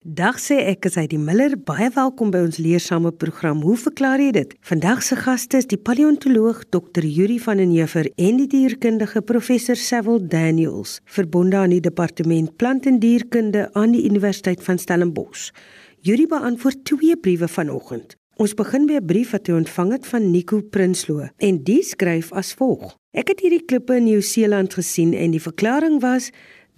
Dag sê ek as hy die Miller baie welkom by ons leersame program. Hoe verklaar jy dit? Vandag se gaste is die paleontoloog Dr. Yuri van den Heever en die dierkundige professor Sewil Daniels, verbonde aan die departement plant en dierkunde aan die Universiteit van Stellenbosch. Yuri beantwoord twee briewe vanoggend. Ons begin by 'n brief wat hy ontvang het van Nico Prinsloo en die skryf as volg: Ek het hierdie klippe in Nieu-Seeland gesien en die verklaring was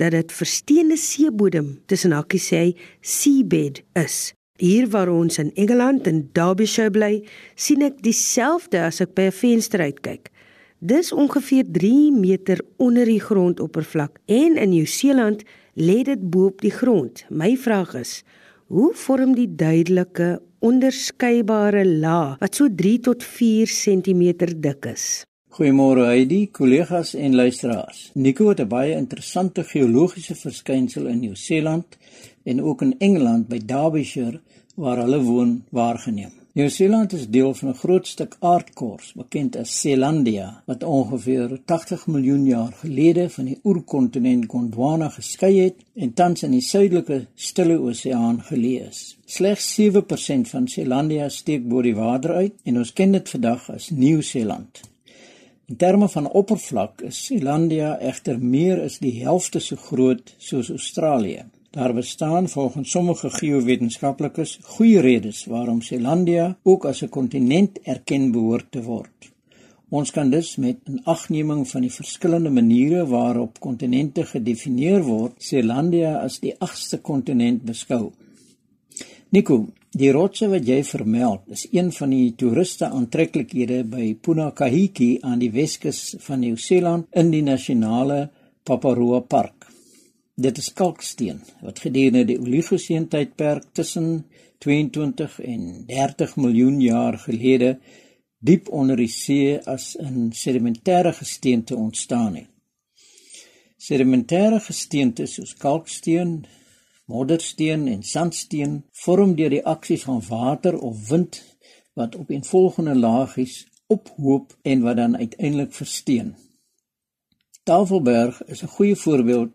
dat dit versteende seebodem tussen hakkies sê seabed is. Hier waar ons in Engeland en Derbyshire bly, sien ek dieselfde as ek by 'n venster uitkyk. Dis ongeveer 3 meter onder die grondoppervlak en in Nieu-Seeland lê dit bo op die grond. My vraag is, hoe vorm die duidelike onderskeidbare laag wat so 3 tot 4 cm dik is? Goeiemôre Heidi, kollegas en luisteraars. Nico het 'n baie interessante geologiese verskynsel in Nieu-Seeland en ook in Engeland by Derbyshire waar hulle woon waargeneem. Nieu-Seeland is deel van 'n groot stuk aardkors bekend as Zeelandia wat ongeveer 80 miljoen jaar gelede van die oerkontinent Gondwana geskei het en tans in die suidelike Stille Oseaan geleë is. Slegs 7% van Zeelandia steek bo die water uit en ons ken dit vandag as Nieu-Seeland. In terme van oppervlak is Selandia egter meer as die helfte so groot soos Australië. Daar bestaan volgens sommige geowetenskaplikes goeie redes waarom Selandia ook as 'n kontinent erken behoort te word. Ons kan dus met 'n agneming van die verskillende maniere waarop kontinente gedefinieer word, Selandia as die 8ste kontinent beskou. Nico, Die rotse wat jy vermeld is een van die toeriste aantreklikhede by Punakahiki aan die Weskus van Nieu-Seeland in die nasionale Paparoa Park. Dit is kalksteen wat gedurende die Oligoceen tydperk tussen 22 en 30 miljoen jaar gelede diep onder die see as 'n sedimentêre gesteente ontstaan het. Sedimentêre gesteente soos kalksteen, moddersteen en sandsteen vorm deur die aksies van water of wind wat op en volgende laagies ophoop en wat dan uiteindelik versteen. Tafelberg is 'n goeie voorbeeld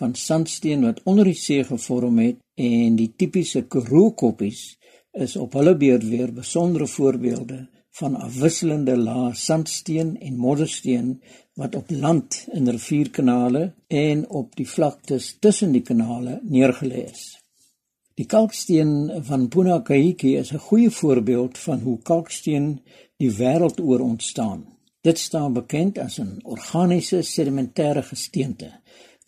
van sandsteen wat onder die see gevorm het en die tipiese krookoppies is op hulle beurt weer besondere voorbeelde van afwisselende lae sandsteen en moddersteen wat op land in rivierkanale en op die vlaktes tussen die kanale neergelê is. Die kalksteen van Punakaiki is 'n goeie voorbeeld van hoe kalksteen die wêreld oor ontstaan. Dit staan bekend as 'n organiese sedimentêre gesteente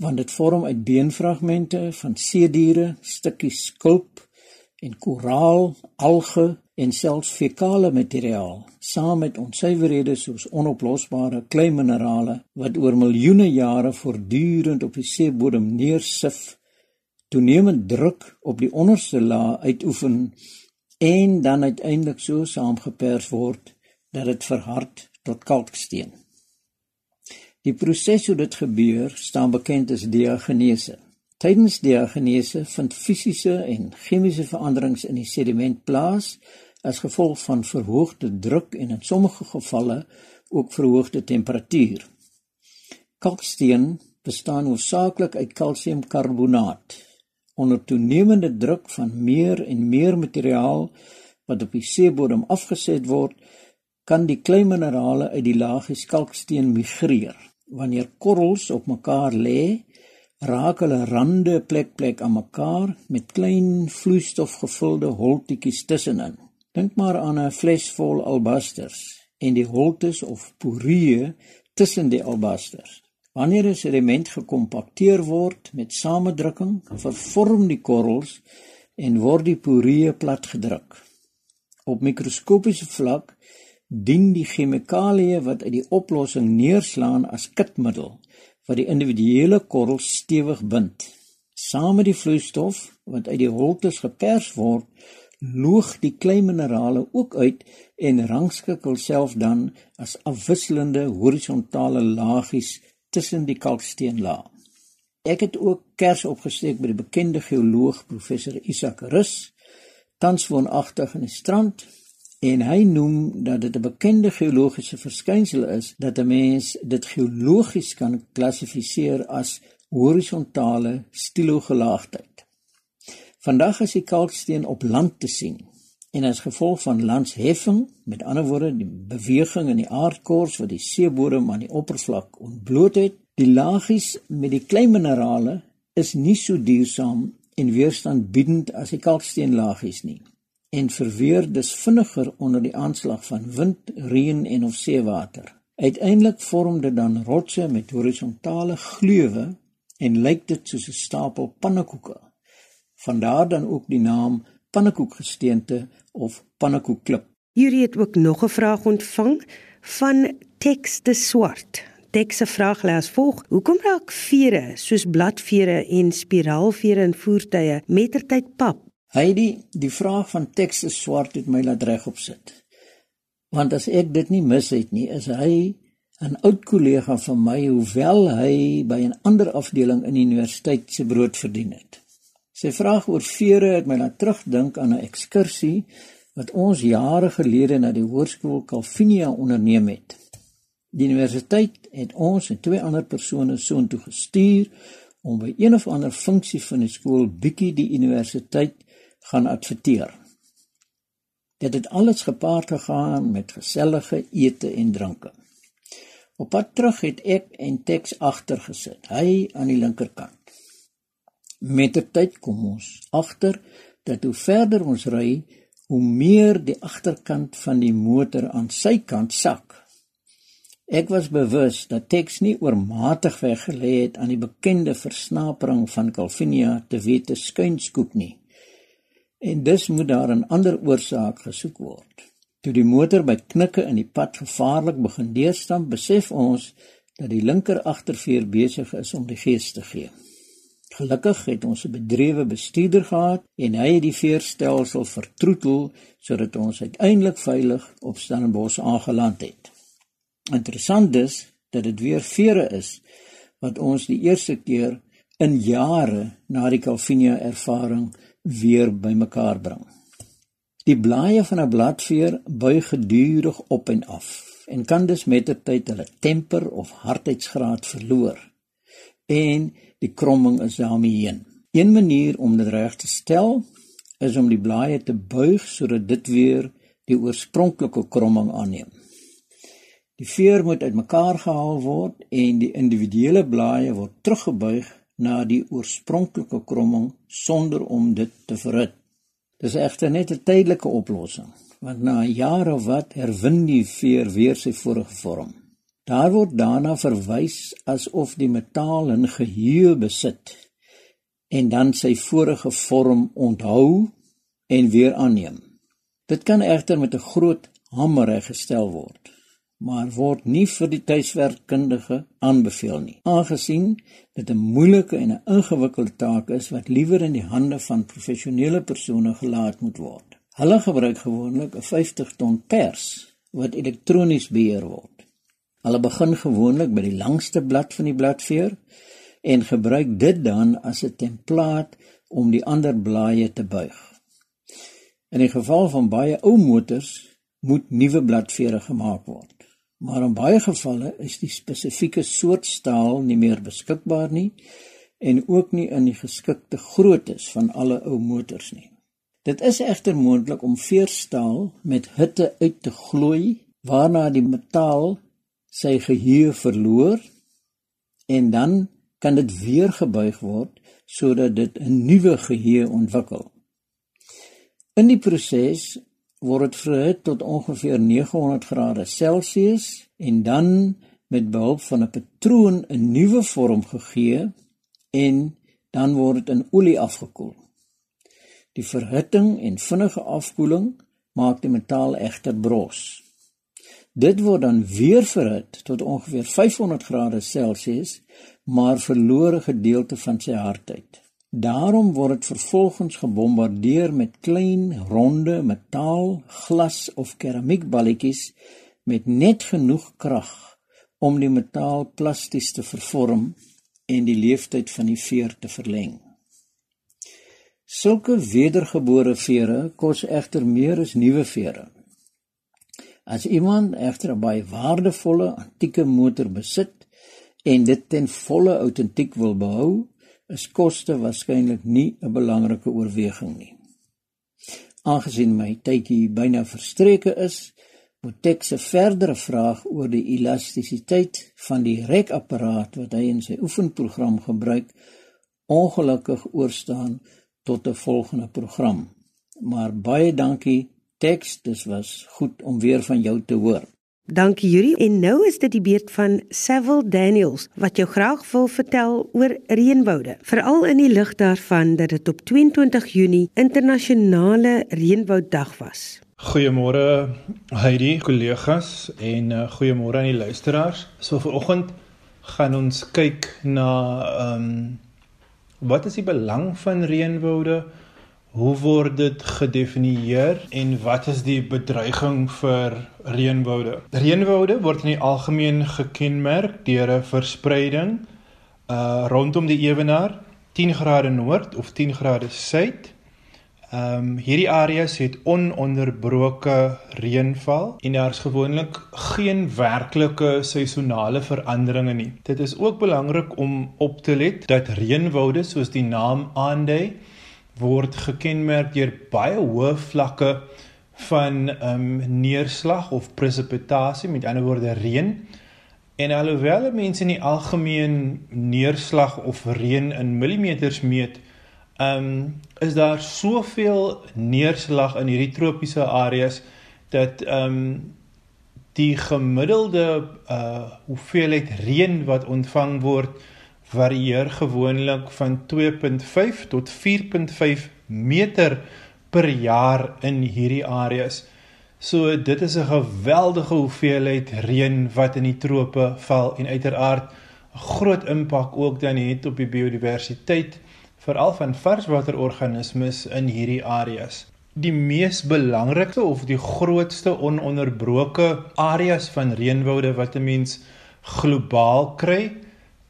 want dit vorm uit beenfragmente van seediere, stukkies skulp en koraal, alge en selfs fekale materiaal saam met onsuiverhede soos onoplosbare kleiminerale wat oor miljoene jare voortdurend op die seebodem neersif toenemend druk op die onderste laag uitoefen en dan uiteindelik so saamgepers word dat dit verhard tot kalksteen. Die proses hoe dit gebeur staan bekend as diagenese. Tydens diagenese vind fisiese en chemiese veranderings in die sediment plaas as gevolg van verhoogde druk en in sommige gevalle ook verhoogde temperatuur. Kalksteen bestaan hoofsaaklik uit kalsiumkarbonaat. Onder toenemende druk van meer en meer materiaal wat op die seebodem afgeset word, kan die klein minerale uit die laagies kalksteen migreer. Wanneer korrels op mekaar lê, raak hulle rande plek plek aan mekaar met klein vloeistofgevulde holtetjies tussenin. Dink maar aan 'n fles vol albasters en die holtes of porieë tussen die albasters. Wanneer 'n sediment gekompakteer word met samedrukking, vervorm die korrels en word die porieë platgedruk. Op mikroskopiese vlak dien die chemikalieë wat uit die oplossing neerslaan as kitmiddel wat die individuele korrels stewig bind. Saam met die vloeistof wat uit die holtes gepers word, loog die klein minerale ook uit en rangskik hulself dan as afwisselende horisontale laagies tussen die kalksteenlaag. Ek het ook kers opgesteek by die bekende geoloog professor Isak Rus, tans woonagtig in die strand en hy noem dat dit 'n bekende geologiese verskynsel is dat 'n mens dit geologies kan klassifiseer as horisontale stilogelaagdheid. Vandag is die kalksteen op land te sien en as gevolg van landsheffing, met ander woorde die beweging in die aardkors wat die seebodem aan die oppervlak ontbloot het, die lagies met die klein minerale is nie so duursaam en weerstandbiedend as die kalksteenlagies nie en verweer dus vinniger onder die aanslag van wind, reën en of seewater. Uiteindelik vorm dit dan rotse met horisontale gleuwe en lyk dit soos 'n stapel pannekoeke. Vandaar dan ook die naam pannekoekgesteente of pannekoekklip. Hierdie het ook nog 'n vraag ontvang van Tex de Swart. Tex se vraag lê as volg: Hoekom raak vere soos bladvere en spiraalvere in voertuie mettertyd pap Hy die vraag van Tex is swart het my laat regop sit. Want as ek dit nie mis het nie, is hy 'n oud kollega van my hoewel hy by 'n ander afdeling in die universiteit se brood verdien het. Sy vraag oor vere het my laat terugdink aan 'n ekskursie wat ons jare gelede na die hoërskool Calvinia onderneem het. Die universiteit het ons en twee ander persone soontoe gestuur om by een of ander funksie van die skool bietjie die universiteit gaan adverteer. Dit het alles gepaard gegaan met gesellige ete en dranke. Op pad terug het ek en Tex agter gesit, hy aan die linkerkant. Met die tyd kom ons agter dat hoe verder ons ry, hoe meer die agterkant van die motor aan sy kant sak. Ek was bewus dat Tex nie oormatig weggelê het aan die bekende versnapering van Calvinia te wete skuinskoep nie en dus moet daar 'n ander oorsaak gesoek word. Toe die motor by knikke in die pad gevaarlik begin deurstamp, besef ons dat die linker agterveer besig is om die gees te gee. Gelukkig het ons 'n bedrewe bestuurder gehad en hy het die veerstelsel vertroetel sodat ons uiteindelik veilig op Stellenbosch aangeland het. Interessant is dat dit weer vere is wat ons die eerste keer in jare na die Calvinia ervaring weer bymekaar bring. Die blaaie van 'n bladveer buig gedurig op en af en kan dus met die tyd hulle temper of hardheidsgraad verloor en die kromming is daarmee heen. Een manier om dit reg te stel is om die blaaie te buig sodat dit weer die oorspronklike kromming aanneem. Die veer moet uitmekaar gehaal word en die individuele blaaie word teruggebuig na die oorspronklike kromming sonder om dit te verhit. Dis egter net 'n tydelike oplossing, want na jaar of wat herwin die veer weer sy vorige vorm. Daar word daarna verwys asof die metaal 'n geheue besit en dan sy vorige vorm onthou en weer aanneem. Dit kan egter met 'n groot hamer reggestel word maar word nie vir die tuiswerkkundige aanbeveel nie. Aangesien dit 'n moeilike en 'n ingewikkelde taak is wat liewer in die hande van professionele persone gelaat moet word. Hulle gebruik gewoonlik 'n 50 ton pers wat elektronies beheer word. Hulle begin gewoonlik by die langste blad van die bladveer en gebruik dit dan as 'n templaat om die ander blaaie te buig. In die geval van baie ou motors moet nuwe bladvere gemaak word maar in baie gevalle is die spesifieke soort staal nie meer beskikbaar nie en ook nie in die geskikte groottes van alle ou motors nie. Dit is egter moontlik om veerstaal met hitte uit te glooi waarna die metaal sy geheue verloor en dan kan dit weer gebuig word sodat dit 'n nuwe geheue ontwikkel. In die proses word dit verhit tot ongeveer 900 grade Celsius en dan met behulp van 'n patroon 'n nuwe vorm gegee en dan word dit in olie afgekoel. Die verhitting en vinnige afkoeling maak die metaal egter bros. Dit word dan weer verhit tot ongeveer 500 grade Celsius, maar verloor 'n gedeelte van sy hardheid. Daarom word dit vervolgens gebombardeer met klein ronde metaal, glas of keramiekballetjies met net genoeg krag om die metaal plasties te vervorm en die lewensduur van die veer te verleng. Sulke wedergebore vere kos egter meer as nuwe vere. As iemand egter 'n baie waardevolle antieke motor besit en dit ten volle autentiek wil behou, is koste waarskynlik nie 'n belangrike oorweging nie. Aangesien my tydjie byna verstreke is, moet ek se verdere vraag oor die elastisiteit van die rekapparaat wat hy in sy oefenprogram gebruik, ongelukkig oorstaan tot 'n volgende program. Maar baie dankie Tex, dit was goed om weer van jou te hoor. Dankie Yuri en nou is dit die beurt van Savile Daniels wat jou graag wil vertel oor reënwoude, veral in die lig daarvan dat dit op 22 Junie internasionale reënwouddag was. Goeiemôre Heidi, kollegas en uh, goeiemôre aan die luisteraars. So vanoggend gaan ons kyk na ehm um, wat is die belang van reënwoude? Hoe word dit gedefinieer en wat is die bedreiging vir reënwoude? Reënwoude word in die algemeen gekenmerk deur 'n verspreiding uh rondom die ewenaar 10 grade noord of 10 grade suid. Ehm um, hierdie areas het ononderbroke reënval en daar's gewoonlik geen werklike seisonale veranderinge nie. Dit is ook belangrik om op te let dat reënwoude soos die naam aandui word gekenmerk deur baie hoë vlakke van ehm um, neerslag of presipitasie, met ander woorde reën. En alhoewel mense in die algemeen neerslag of reën in millimeters meet, ehm um, is daar soveel neerslag in hierdie tropiese areas dat ehm um, die gemiddelde uh hoeveelheid reën wat ontvang word varieer gewoonlik van 2.5 tot 4.5 meter per jaar in hierdie areas. So dit is 'n geweldige hoeveelheid reën wat in die trope val en uiteraard 'n groot impak ook dan het op die biodiversiteit veral van varswaterorganismes in hierdie areas. Die mees belangrikste of die grootste ononderbroke areas van reënwoude wat 'n mens globaal kry,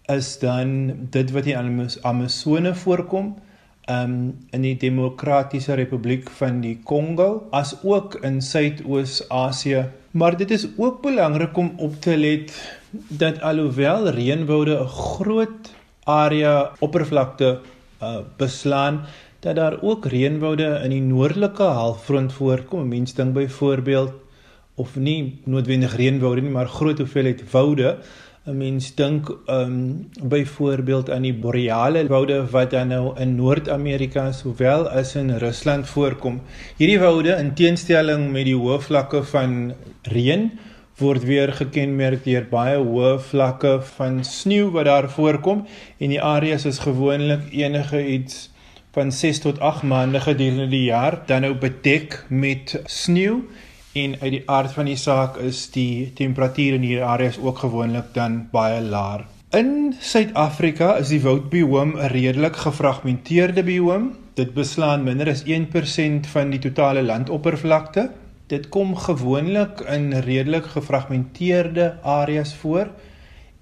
is dan dit wat in Amazone voorkom um in die Demokratiese Republiek van die Kongo as ook in Suidoos-Asië. Maar dit is ook belangrik om op te let dat alhoewel reënwoude 'n groot area oppervlakte uh, beslaan, dat daar ook reënwoude in die noordelike halfrond voorkom. Mense dink byvoorbeeld of nie noodwendig reënwoude nie, maar groot hoeveelheid woude 'n mens dink um byvoorbeeld aan die boreale woude wat dan nou in Noord-Amerika sowel as in Rusland voorkom. Hierdie woude in teenstelling met die hoë vlakke van reën word weer gekenmerk deur baie hoë vlakke van sneeu wat daar voorkom en die areas is gewoonlik enige iets van 6 tot 8 maande gedurende die jaar dan nou bedek met sneeu en uit die aard van die saak is die temperatuur in hierdie areas ook gewoonlik dan baie laag. In Suid-Afrika is die woudbioom 'n redelik gefragmenteerde bioom. Dit beslaan minder as 1% van die totale landoppervlakte. Dit kom gewoonlik in redelik gefragmenteerde areas voor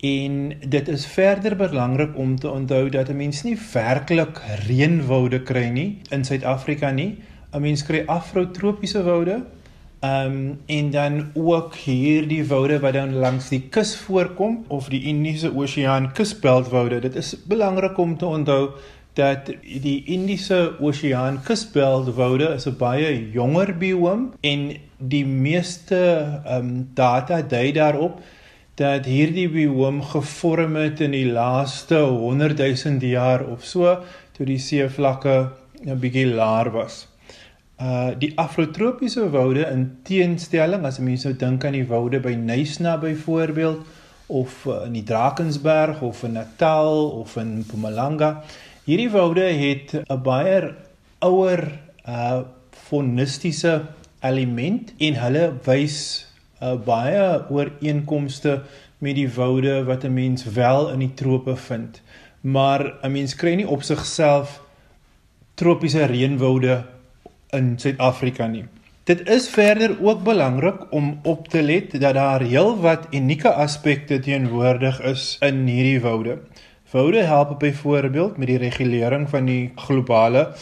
en dit is verder belangrik om te onthou dat 'n mens nie werklik reënwoude kry nie in Suid-Afrika nie. 'n Mens kry afrotropiese woude Ehm um, en dan ook hierdie woude wat dan langs die kus voorkom of die Indiese Oseaan kusbeltwoude. Dit is belangrik om te onthou dat die Indiese Oseaan kusbeltwoude is 'n baie jonger bioom en die meeste ehm um, data dui daarop dat hierdie bioom gevorm het in die laaste 100 000 jaar of so toe die seevlakke 'n bietjie laer was. Uh die afrotropiese woude in teenstelling as mense nou dink aan die woude by Nysna byvoorbeeld of uh, in die Drakensberg of in Natal of in Mpumalanga hierdie woude het 'n baie ouer uh fonistiese element en hulle wys uh, baie ooreenkomste met die woude wat 'n mens wel in die trope vind. Maar 'n mens kry nie op sigself tropiese reënwoude in Suid-Afrika nie. Dit is verder ook belangrik om op te let dat daar heelwat unieke aspekte teenwoordig is in hierdie woude. Woude help byvoorbeeld met die regulering van die globale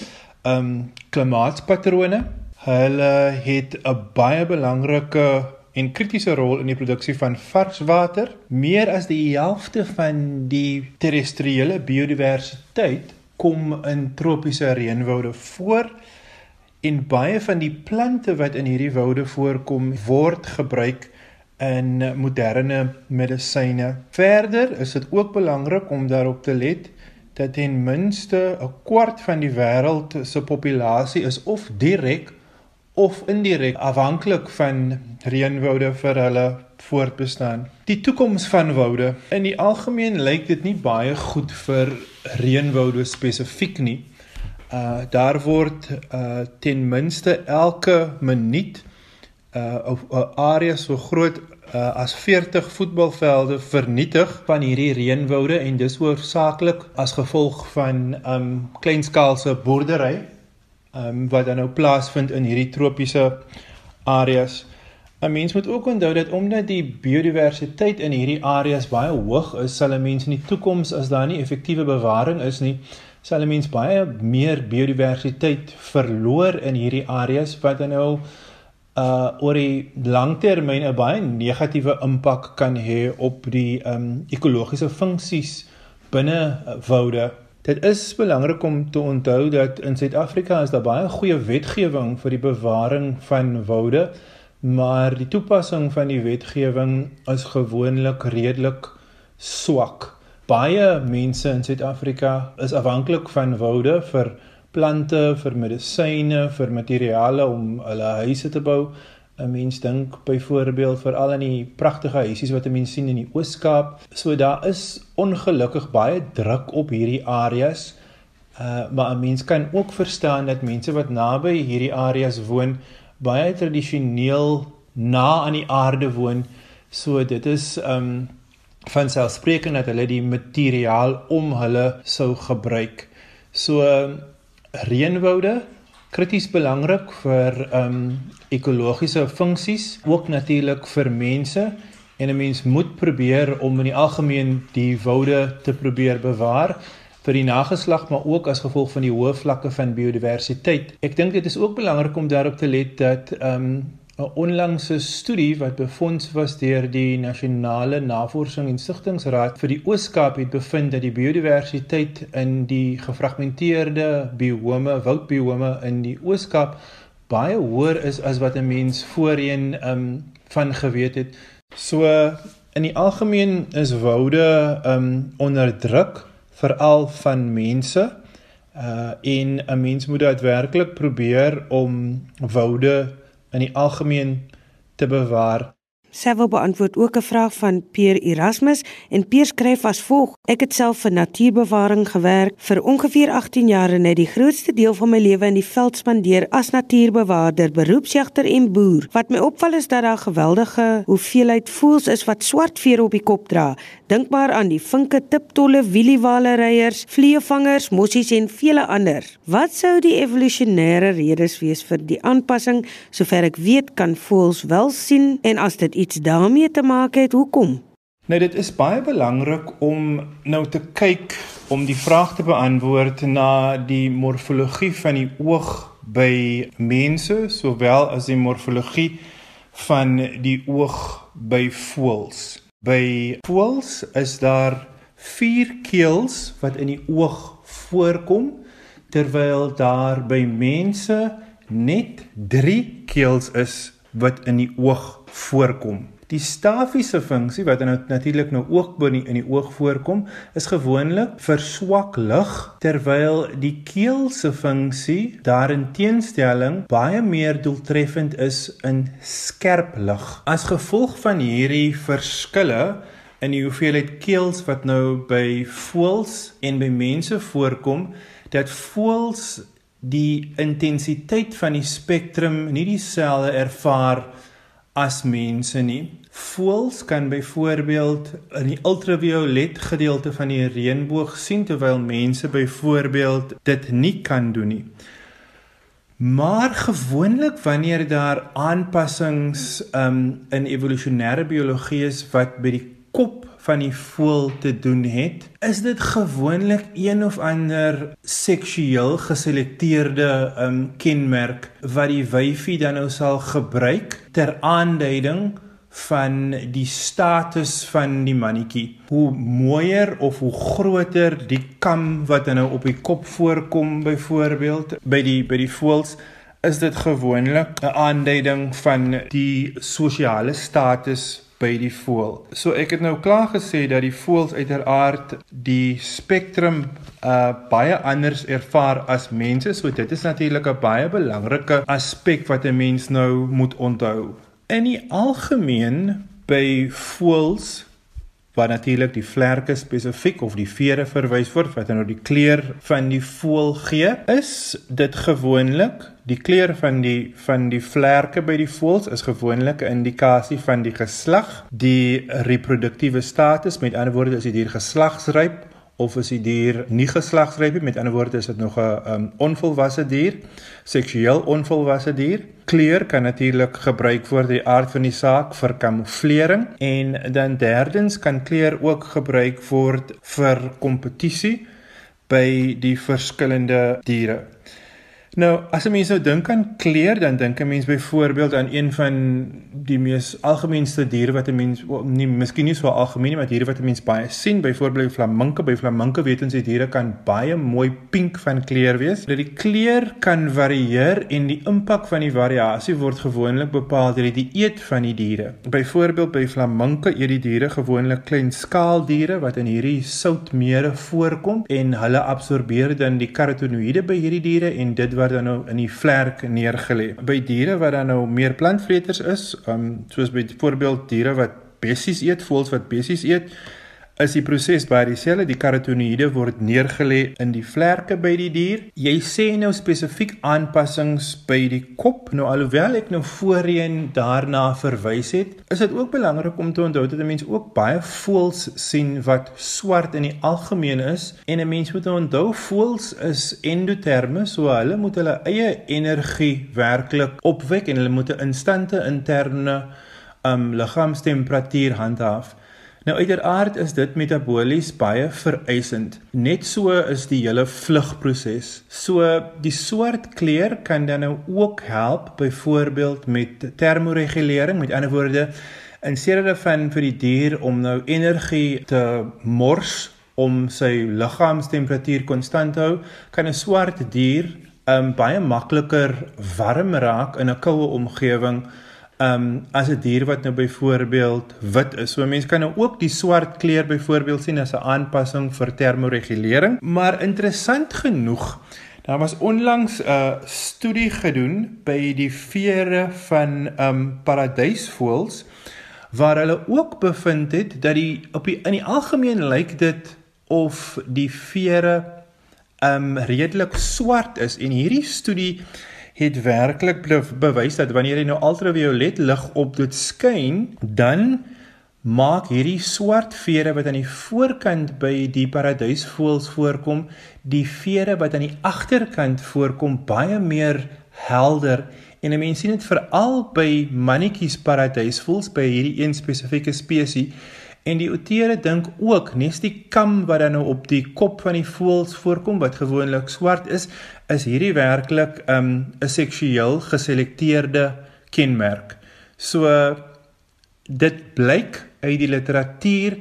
um klimaatspatrone. Hulle het 'n baie belangrike en kritiese rol in die produksie van varswater. Meer as die helfte van die terrestriële biodiversiteit kom in tropiese reënwoude voor en baie van die plante wat in hierdie woude voorkom word gebruik in moderne medisyne. Verder is dit ook belangrik om daarop te let dat ten minste 'n kwart van die wêreld se populasie is of direk of indirek afhanklik van reënwoude vir hulle voortbestaan. Die toekoms van woude, in die algemeen lyk dit nie baie goed vir reënwoude spesifiek nie. Uh daar word uh ten minste elke minuut uh 'n area so groot uh, as 40 voetbalvelde vernietig van hierdie reënwoude en dis hoofsaaklik as gevolg van um kleinskaalse boerdery um wat dan nou plaasvind in hierdie tropiese areas. 'n Mens moet ook onthou dat omdat die biodiversiteit in hierdie areas baie hoog is, sal 'n mens in die toekoms as daar nie effektiewe bewaring is nie, sal 'n mens baie meer biodiversiteit verloor in hierdie areas wat dan nou uh oor die langtermyn 'n baie negatiewe impak kan hê op die um ekologiese funksies binne woude. Dit is belangrik om te onthou dat in Suid-Afrika is daar baie goeie wetgewing vir die bewaring van woude, maar die toepassing van die wetgewing is gewoonlik redelik swak. Baie mense in Suid-Afrika is afhanklik van woude vir plante, vir medisyne, vir materiale om hulle huise te bou. 'n mens dink byvoorbeeld veral aan die pragtige huisies wat 'n mens sien in die Oos-Kaap. So daar is ongelukkig baie druk op hierdie areas. Uh maar 'n mens kan ook verstaan dat mense wat naby hierdie areas woon baie tradisioneel na aan die aarde woon. So dit is um van selfspreekend dat hulle die materiaal om hulle sou gebruik. So reënwoude krities belangrik vir ehm um, ekologiese funksies, ook natuurlik vir mense en 'n mens moet probeer om in die algemeen die woude te probeer bewaar vir die nageslag maar ook as gevolg van die hoë vlakke van biodiversiteit. Ek dink dit is ook belangrik om daarop te let dat ehm um, 'n onlangse studie wat befonds was deur die Nasionale Navorsing en Stigtingsraad vir die Oos-Kaap het bevind dat die biodiversiteit in die gefragmenteerde biome, woudbiome in die Oos-Kaap baie hoër is as wat 'n mens voorheen um van geweet het. So in die algemeen is woude um onder druk veral van mense uh en 'n mens moet uitwerklik probeer om woude in die algemeen te bewaar Sy wil beantwoord ook 'n vraag van Pierre Erasmus en Pierre skryf as volg: Ek het self vir natuurbewaring gewerk vir ongeveer 18 jaar en het die grootste deel van my lewe in die veld spandeer as natuurbewaarder, beroepsjagter en boer. Wat my opval is dat daar geweldige hoeveelheid voëls is wat swart vere op die kop dra. Dink maar aan die vinke, tiptolle, wieliewaleryers, vleevangers, mossies en vele ander. Wat sou die evolusionêre redes wees vir die aanpassing? Sover ek weet, kan voëls wel sien en as dit iets daarmee te maak het? Hoekom? Nou dit is baie belangrik om nou te kyk om die vraag te beantwoord na die morfologie van die oog by mense sowel as die morfologie van die oog by voëls. By voëls is daar 4 keels wat in die oog voorkom terwyl daar by mense net 3 keels is wat in die oog voorkom. Die stafiese funksie wat nou natuurlik nou ook binne in die oog voorkom, is gewoonlik vir swak lig terwyl die keel se funksie daarin teenstelling baie meer doeltreffend is in skerp lig. As gevolg van hierdie verskille in die hoeveelheid keels wat nou by voëls en by mense voorkom, dat voëls die intensiteit van die spektrum nie dieselfde ervaar as mense nie. Voëls kan byvoorbeeld in die ultraviolet gedeelte van die reënboog sien terwyl mense byvoorbeeld dit nie kan doen nie. Maar gewoonlik wanneer daar aanpassings um, in evolusionêre biologie is wat by die kop van die voël te doen het, is dit gewoonlik een of ander seksueel geselekteerde um kenmerk wat die wyfie dan nou sal gebruik ter aanduiding van die status van die mannetjie. Hoe mooier of hoe groter die kam wat nou op die kop voorkom byvoorbeeld by die by die voëls is dit gewoonlik 'n aanduiding van die sosiale status by die voël. So ek het nou klaar gesê dat die voëls uiteraard die spektrum uh baie anders ervaar as mense. So dit is natuurlik 'n baie belangrike aspek wat 'n mens nou moet onthou. In die algemeen by voëls wat natuurlik die vlerke spesifiek of die vere verwys word wat nou die kleur van die voël gee, is dit gewoonlik die kleur van die van die vlerke by die voëls is gewoonlik 'n indikasie van die geslag, die reproduktiewe status, met ander woorde is die dier geslagsryp of is die dier nie geslagsryp nie, met ander woorde is dit nog 'n um, onvolwasse dier, seksueel onvolwasse dier. Kleur kan natuurlik gebruik word die aard van die saak vir kamouflering en dan derdens kan kleur ook gebruik word vir kompetisie by die verskillende diere. Nou, as 'n mens nou dink aan kleur, dan dink 'n mens byvoorbeeld aan een van die mees algemeenste diere wat 'n mens nie miskien nie so algemeen nie, maar diere wat 'n mens baie sien, byvoorbeeld flaminke. By flaminke weet ons die diere kan baie mooi pink van kleur wees. Dat die kleur kan varieer en die impak van die variasie word gewoonlik bepaal deur die dieet van die diere. Byvoorbeeld by flaminke eet die diere gewoonlik klein skaaldiere wat in hierdie soutmere voorkom en hulle absorbeer dan die karotenoïde by hierdie diere en dit word dan nou in die vlerk neergelê. By diere wat dan nou meer plantvreters is, um, soos byvoorbeeld diere wat bessies eet, voëls wat bessies eet, is die proses baie dieselfde. Die karotenoïde word neergelê in die vlerke by die dier. Jy sê nou spesifiek aanpassings by die kop. Nou alhoewel ek nou voorheen daarna verwys het, is dit ook belangrik om te onthou dat 'n mens ook baie voëls sien wat swart in die algemeen is en 'n mens moet onthou voëls is endoterme, so hulle moet hulle eie energie werklik opwek en hulle moet 'n instante interne um liggaamstemperatuur handhaaf. Nou uiteraard is dit metabolies baie vereisend. Net so is die hele vlugproses. So die swart kleur kan dan nou ook help byvoorbeeld met termoregulering, met ander woorde in steede van vir die dier om nou energie te mors om sy liggaamstemperatuur konstant te hou, kan 'n swart dier um baie makliker warm raak in 'n koue omgewing um as 'n dier wat nou byvoorbeeld wit is. So mense kan nou ook die swart kleur byvoorbeeld sien as 'n aanpassing vir termoregulering, maar interessant genoeg Daar was onlangs 'n studie gedoen by die vere van um paradysvoëls waar hulle ook bevind het dat die op die in die algemeen lyk dit of die vere um redelik swart is en hierdie studie het werklik bewys dat wanneer jy nou ultraviolet lig op dit skyn, dan maak hierdie swart vere wat aan die voorkant by die paradysvoëls voorkom, die vere wat aan die agterkant voorkom baie meer helder. En 'n mens sien dit veral by mannetjies paradysvoëls by hierdie een spesifieke spesies En die outere dink ook nes die kam wat dan nou op die kop van die voëls voorkom wat gewoonlik swart is, is hierdie werklik 'n um, 'n seksueel geselekteerde kenmerk. So dit blyk uit die literatuur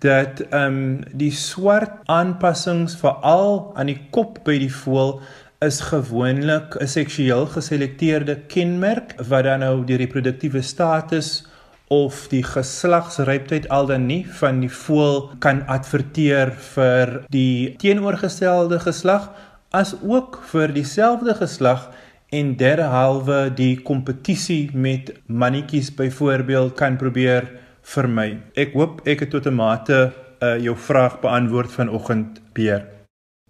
dat ehm um, die swart aanpassings veral aan die kop by die voël is gewoonlik 'n seksueel geselekteerde kenmerk wat dan nou die reproduktiewe status of die geslagsryptheid al dan nie van die voël kan adverteer vir die teenoorgestelde geslag as ook vir dieselfde geslag en derhalwe die kompetisie met mannetjies byvoorbeeld kan probeer vermy. Ek hoop ek het tot 'n mate uh, jou vraag beantwoord vanoggend, Beer.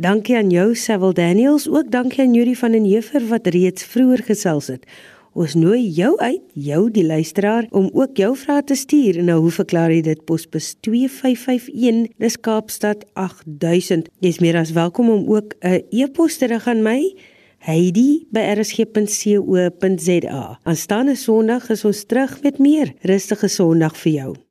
Dankie aan jou, Sewil Daniels, ook dankie aan Yuri van den Heever wat reeds vroeër gesels het. Ons nooi jou uit, jou die luisteraar, om ook jou vrae te stuur. Nou, hoe verklaar jy dit? Posbus 2551, dis Kaapstad 8000. Jy's meer as welkom om ook 'n e-pos te rig aan my. heidi@rsg.co.za. Aanstaande Sondag is ons terug met meer rustige Sondag vir jou.